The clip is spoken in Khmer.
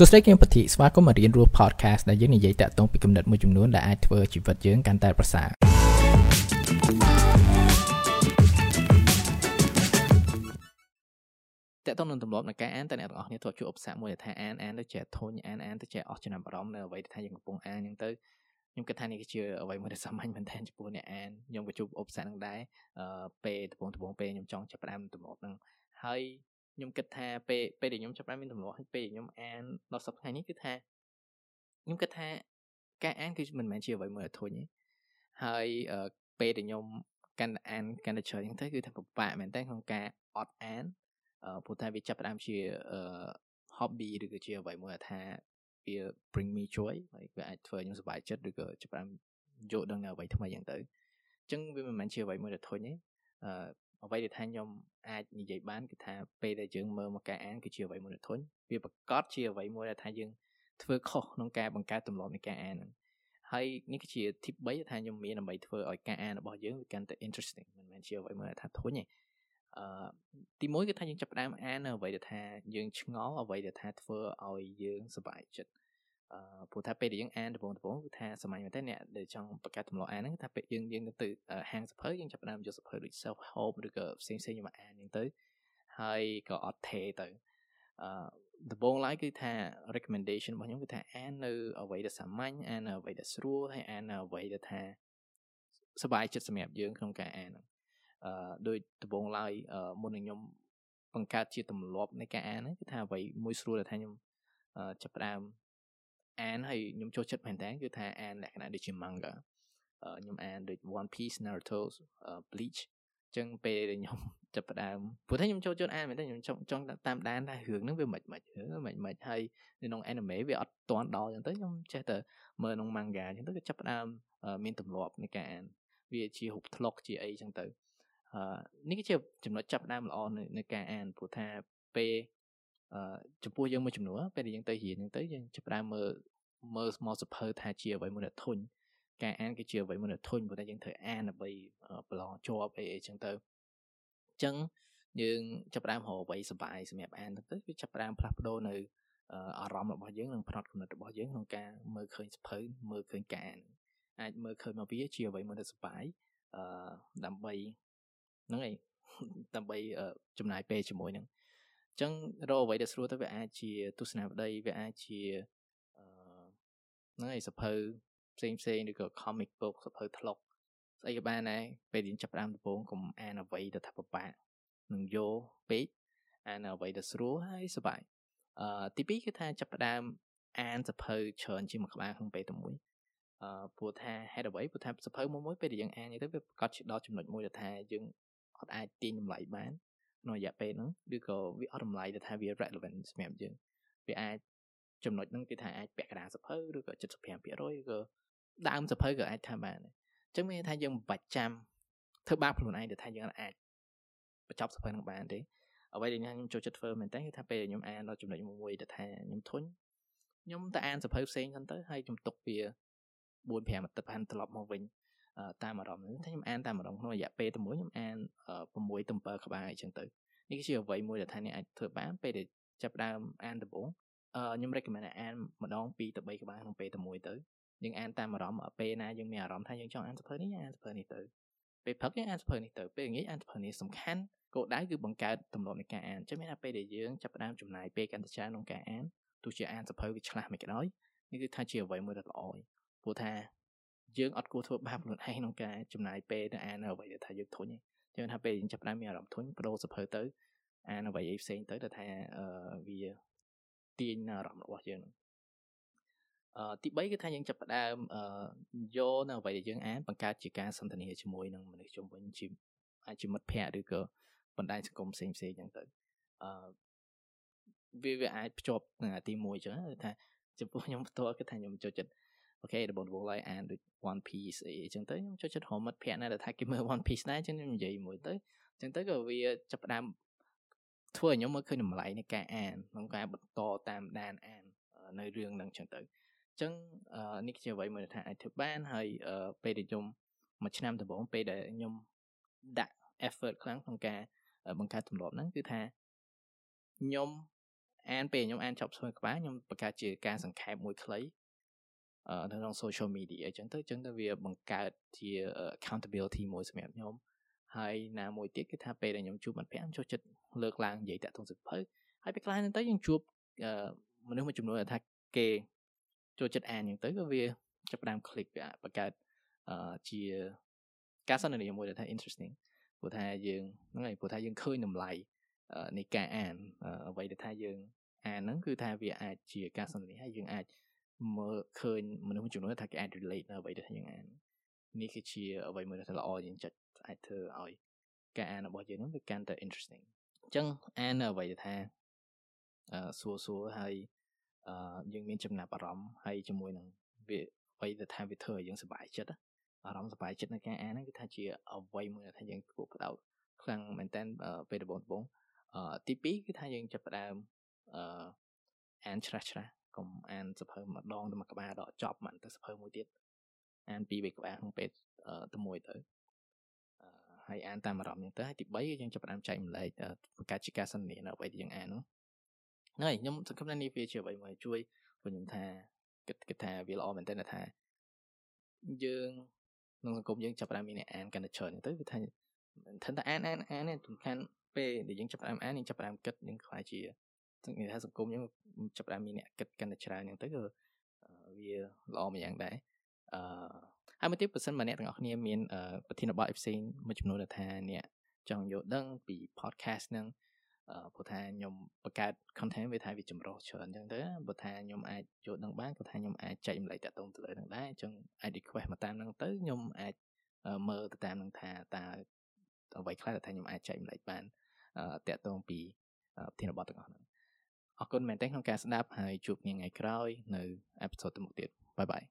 សួស្តីគឹមពធីស្វាគមន៍មករៀនរស់ podcast ដែលយើងនិយាយតាក់ទងពីគំនិតមួយចំនួនដែលអាចធ្វើជីវិតយើងកាន់តែប្រសើរតើតើនឹងទម្លាប់នៃការអានតើអ្នកទាំងអស់គ្នាធ្លាប់ជួបឧបសគ្គមួយដែលថាអានអានទៅចេះធុញអានអានទៅចេះអស់ចំណាប់អារម្មណ៍នៅអ្វីដែលថាយើងកំពុងអានអញ្ចឹងទៅខ្ញុំគិតថានេះគឺជាអ្វីមួយដែលសាមញ្ញមែនទែនចំពោះអ្នកអានខ្ញុំក៏ជួបឧបសគ្គនឹងដែរអឺពេលដំបូងដំបូងពេលខ្ញុំចង់ចាប់ផ្ដើមទម្លាប់នឹងហើយ ខ្ញុំគិតថាពេលពេលដែលខ្ញុំចាប់ផ្ដើមមានទម្លាប់ហើយពេលខ្ញុំអានដល់សប្តាហ៍នេះគឺថាខ្ញុំគិតថាការអានគឺមិនមែនជាអ្វីមួយដែលធុញទេហើយពេលដែលខ្ញុំកាន់អានកាន់តែច្រើនហ្នឹងទៅគឺថាពិបាកមែនតើក្នុងការអត់អានព្រោះថាវាចាប់ផ្ដើមជា hobby ឬក៏ជាអ្វីមួយថាវា bring me joy ហើយវាអាចធ្វើឲ្យខ្ញុំសប្បាយចិត្តឬក៏ចាប់ផ្ដើមយកដឹងអ្វីថ្មីយ៉ាងទៅអញ្ចឹងវាមិនមែនជាអ្វីមួយដែលធុញទេ អឺអ្វីដែលថាខ្ញុំអាចនិយាយបានគឺថាពេលដែលយើងមើលមកការអានគឺជាអ្វីមួយដែលធុញវាប្រកាសជាអ្វីមួយដែលថាយើងធ្វើខុសក្នុងការបង្កើតទម្លាប់នៃការអានហ្នឹងហើយនេះគឺជា tip 3ថាខ្ញុំមានដើម្បីធ្វើឲ្យការអានរបស់យើងវាកាន់តែ interesting មិនមែនជាអ្វីមួយថាធុញទេអឺទីមួយគឺថាយើងចាប់ផ្ដើមអាននៅអ្វីដែលថាយើងឆ្ងល់អ្វីដែលថាធ្វើឲ្យយើងសប្បាយចិត្ត អឺព្រោះថាពេលដែលយើងអានដំបូងដំបូងគឺថាសម័យមែនតើអ្នកដែលចង់បង្កើតទម្លាប់អានហ្នឹងថាពេលយើងយើងទៅហាងសភៅយើងចាប់ផ្ដើមយកសភៅដូច self help ឬក៏ផ្សេងផ្សេងមកអានហ្នឹងទៅហើយក៏អត់ថេទៅអឺដំបូងឡើយគឺថា recommendation របស់ខ្ញុំគឺថាអាននៅអ្វីដែលសាមញ្ញអាននៅអ្វីដែលស្រួលហើយអាននៅអ្វីដែលថាសប្បាយចិត្តសម្រាប់យើងក្នុងការអានហ្នឹងអឺដោយដំបូងឡើយមុននឹងខ្ញុំបង្កើតជាទម្លាប់នៃការអានហ្នឹងគឺថាអ្វីមួយស្រួលដែលថាខ្ញុំចាប់ផ្ដើម អានហើយខ្ញុំចូលចិត្តមែនតើគឺថាអានលក្ខណៈដូចជា manga ខ្ញុំអានដូច One Piece Naruto Bleach ចឹងពេលដែលខ្ញុំចាប់ផ្ដើមព្រោះថាខ្ញុំចូលចិត្តអានមែនទេខ្ញុំចង់ចង់តាមដានថារឿងហ្នឹងវាមិនមិនរឿងមិនមិនហើយនៅក្នុង anime វាអត់ទាន់ដល់ចឹងទៅខ្ញុំចេះតែមើលក្នុង manga ចឹងទៅក៏ចាប់ផ្ដើមមានទម្លាប់នៃការអានវាជាហុកធ្លុកជាអីចឹងទៅអឺនេះគឺជាចំណុចចាប់ផ្ដើមល្អនៅការអានព្រោះថាពេលអឺ ចំពោះយើងមួយចំនួនពេលដែលយើងទៅរៀនហ្នឹងទៅយើងចាប់ផ្ដើមមើលមើលមកសភៅថាជាអ្វីមួយដែលធុញការអានគឺជាអ្វីមួយដែលធុញព្រោះតែយើងត្រូវអានដើម្បីប្រឡងជាប់អីអីចឹងទៅអញ្ចឹងយើងចាប់ផ្ដើមរកអ្វីសបាយសម្រាប់អានទៅវាចាប់ផ្ដើមផ្លាស់ប្ដូរនៅអារម្មណ៍របស់យើងនិងផ្នត់គំនិតរបស់យើងក្នុងការមើលឃើញសភៅមើលឃើញការអានអាចមើលឃើញមកវាជាអ្វីមួយដែលសបាយអឺដើម្បីហ្នឹងឯងដើម្បីចំណាយពេលជាមួយនឹងអញ្ចឹងរកអ្វីដែលស្រួលទៅវាអាចជាទស្សនាវដ្តីវាអាចជាអឺហ្នឹងឯងសភៅផ្សេងផ្សេងឬក៏ comic book សភៅថ្លុកស្អីក៏បានដែរពេលយើងចាប់ផ្ដើមដំបូងកុំអានអ្វីទៅថាពិបាកនឹងយកពេកអានអ្វីដែលស្រួលហើយសប្បាយអឺទី2គឺថាចាប់ផ្ដើមអានសភៅច្រើនជាមួយក្បាលក្នុងពេលតែមួយអឺព្រោះថាហេតុអ្វីព្រោះថាសភៅមួយមួយពេលដែលយើងអានទៅវាប្រកាសជាដល់ចំណុចមួយដែលថាយើងអត់អាចទាញតម្លៃបាន ក្នុងរយៈពេលហ្នឹងឬក៏វាអត់តម្លៃដែលថាវា relevant សម្រាប់យើងវាអាចចំណុចហ្នឹងគឺថាអាចពាក់កណ្ដាលសភៅឬក៏75%ឬក៏ដើមសភៅក៏អាចថាបានអញ្ចឹងមានថាយើងមិនបាច់ចាំធ្វើបាបខ្លួនឯងទៅថាយើងអាចបញ្ចប់សភៅនឹងបានទេអ្វីដែលខ្ញុំចូលចិត្តធ្វើមែនតើគឺថាពេលខ្ញុំអានដល់ចំណុចមួយដែលថាខ្ញុំធុញខ្ញុំទៅអានសភៅផ្សេងហ្នឹងទៅហើយខ្ញុំទុកវា4 5អាទិត្យបានត្រឡប់មកវិញ តាមអារម្មណ៍ហ្នឹងថាខ្ញុំអានតាមអារម្មណ៍ក្នុងរយៈពេលតែមួយខ្ញុំអាន6ទៅ7ក្បាលអញ្ចឹងទៅនេះគឺជាអ្វីមួយដែលថាអ្នកអាចធ្វើបានពេលដែលចាប់ដើមអានដំបូងខ្ញុំ recommend ឲ្យអានម្ដង2ទៅ3ក្បាលក្នុងពេលតែមួយទៅយើងអានតាមអារម្មណ៍ពេលណាយើងមានអារម្មណ៍ថាយើងចង់អានសភៅនេះអានសភៅនេះទៅពេលព្រឹកយើងអានសភៅនេះទៅពេលល្ងាចអានសភៅនេះសំខាន់គោលដៅគឺបង្កើតទម្លាប់នៃការអានចឹងមានថាពេលដែលយើងចាប់ផ្ដើមចំណាយពេលកាន់តែច្រើនក្នុងការអានទោះជាអានសភៅវាឆ្លាស់មិនក៏ដោយនេះគឺថាជាអ្វីមួយដែលល្អព្រោះថា យើងអត់គួរធ្វើបាបខ្លួនឯងក្នុងការចំណាយពេលទៅអានអ្វីដែលថាយើងធុញទេចឹងថាពេលយើងចាប់ផ្ដើមមានអារម្មណ៍ធុញបដូរសភៅទៅអានអ្វីឯផ្សេងទៅដែលថាវាទាញអារម្មណ៍របស់យើងហ្នឹងអឺទី3គឺថាយើងចាប់ផ្ដើមអឺយកនៅអ្វីដែលយើងអានបង្កើតជាការសន្ទនាជាមួយនឹងមនុស្សជុំវិញជាអាចជាមិត្តភ័ក្តិឬក៏បណ្ដាញសង្គមផ្សេងផ្សេងចឹងទៅអឺវាវាអាចភ្ជាប់នឹងទី1ចឹងថាចំពោះខ្ញុំផ្ទាល់គឺថាខ្ញុំចូលចិត្ត អូខេដំបូងដំបូងឡើយអានដូច One Piece អីចឹងទៅខ្ញុំចូលចិត្តរកមិត្តភ័ក្តិណាដែលថាគេមើល One Piece ដែរចឹងខ្ញុំនិយាយមួយទៅចឹងទៅក៏វាចាប់ផ្ដើមធ្វើឲ្យខ្ញុំមើលឃើញតម្លៃនៃការអានក្នុងការបន្តតាមដានអាននៅរឿងហ្នឹងចឹងទៅចឹងនេះជាអ្វីមួយថាអាចធ្វើបានហើយពេលដែលខ្ញុំមួយឆ្នាំដំបូងពេលដែលខ្ញុំដាក់ effort ខ្លាំងក្នុងការបង្កើតទម្លាប់ហ្នឹងគឺថាខ្ញុំអានពេលខ្ញុំអានចប់ស្មើក្បាលខ្ញុំបង្កើតជាការសង្ខេបមួយខ្លីអឺ នៅក្នុង social media អញ្ចឹងទៅអញ្ចឹងទៅវាបង្កើតជា accountability មួយសម្រាប់ខ្ញុំហើយណាមួយទៀតគឺថាពេលដែលខ្ញុំជួបមិត្តភក្តិខ្ញុំចូលចិត្តលើកឡើងនិយាយតាក់ទងសិភៅហើយពេលខ្លះហ្នឹងទៅយើងជួបមនុស្សមួយចំនួនថាគេចូលចិត្តអានអញ្ចឹងទៅក៏វាចាប់ផ្ដើម click វាបង្កើតជាការសន្ទនាមួយដែលថា interesting ព្រោះថាយើងហ្នឹងហើយព្រោះថាយើងឃើញតម្លៃនៃការអានអ្វីដែលថាយើងអានហ្នឹងគឺថាវាអាចជាការសន្ទនាហើយយើងអាច មើលឃើញមនុស្សមួយចំនួនថាគេអាច relate នៅអ្វីដែលថាយើងអាននេះគឺជាអ្វីមួយដែលល្អយើងចិត្តអាចធ្វើឲ្យការអានរបស់យើងហ្នឹងវាកាន់តែ interesting អញ្ចឹងអានអ្វីដែលថាអឺសួរសួរហើយអឺយើងមានចំណាប់អារម្មណ៍ហើយជាមួយនឹងវាអ្វីដែលថាវាធ្វើឲ្យយើងសប្បាយចិត្តអារម្មណ៍សប្បាយចិត្តនៅការអានហ្នឹងគឺថាជាអ្វីមួយដែលថាយើងគួរផ្ដោតខ្លាំងមែនតើពេលដំបូងដំបូងអឺទី2គឺថាយើងចាប់ផ្ដើមអឺអានច្រាស់ច្រាស់ កុំអានសភៅម្ដងទៅមួយក្បាលដល់ចប់មិនទៅសភៅមួយទៀតអានពីរបីក្បាលក្នុងពេលទៅមួយទៅហើយអានតាមអារម្មណ៍ហ្នឹងទៅហើយទី3គឺយើងចាប់ផ្ដើមចែកម្លែកបង្កើតជាការសន្ទនានៅអ្វីដែលយើងអាននោះហើយខ្ញុំសង្ឃឹមថានេះវាជាអ្វីមួយជួយខ្ញុំថាគិតគិតថាវាល្អមែនទែនថាយើងក្នុងសង្គមយើងចាប់ផ្ដើមមានអ្នកអានកាន់តែច្រើនទៅគឺថាមិនថាអានអានអាននេះសំខាន់ពេលដែលយើងចាប់ផ្ដើមអានយើងចាប់ផ្ដើមគិតយើងខ្លាចជា និយាយថាសង្គមយើងចាប់ផ្ដើមមានអ្នកគិតកាន់តែច្រើនហ្នឹងទៅក៏វាល្អមួយយ៉ាងដែរអឺហើយមួយទៀតបើសិនបើអ្នកទាំងអស់គ្នាមានប្រធានបទផ្សេងមួយចំនួនដែលថាអ្នកចង់យល់ដឹងពី podcast ហ្នឹងព្រោះថាខ្ញុំបង្កើត content វាថាវាចម្រុះច្រើនអញ្ចឹងទៅបើថាខ្ញុំអាចយល់ដឹងបានក៏ថាខ្ញុំអាចចែកម្លែកតាក់ទងទៅលើនឹងដែរអញ្ចឹងអាច request មកតាមនឹងទៅខ្ញុំអាចមើលទៅតាមនឹងថាតើអ្វីខ្លះដែលថាខ្ញុំអាចចែកម្លែកបានតាក់ទងពីប្រធានបទទាំងអស់ហ្នឹង អរគុណមែនទែនក្នុងការស្ដាប់ហើយជួបគ្នាថ្ងៃក្រោយនៅអេពីសូតទៅមុខទៀតបាយបាយ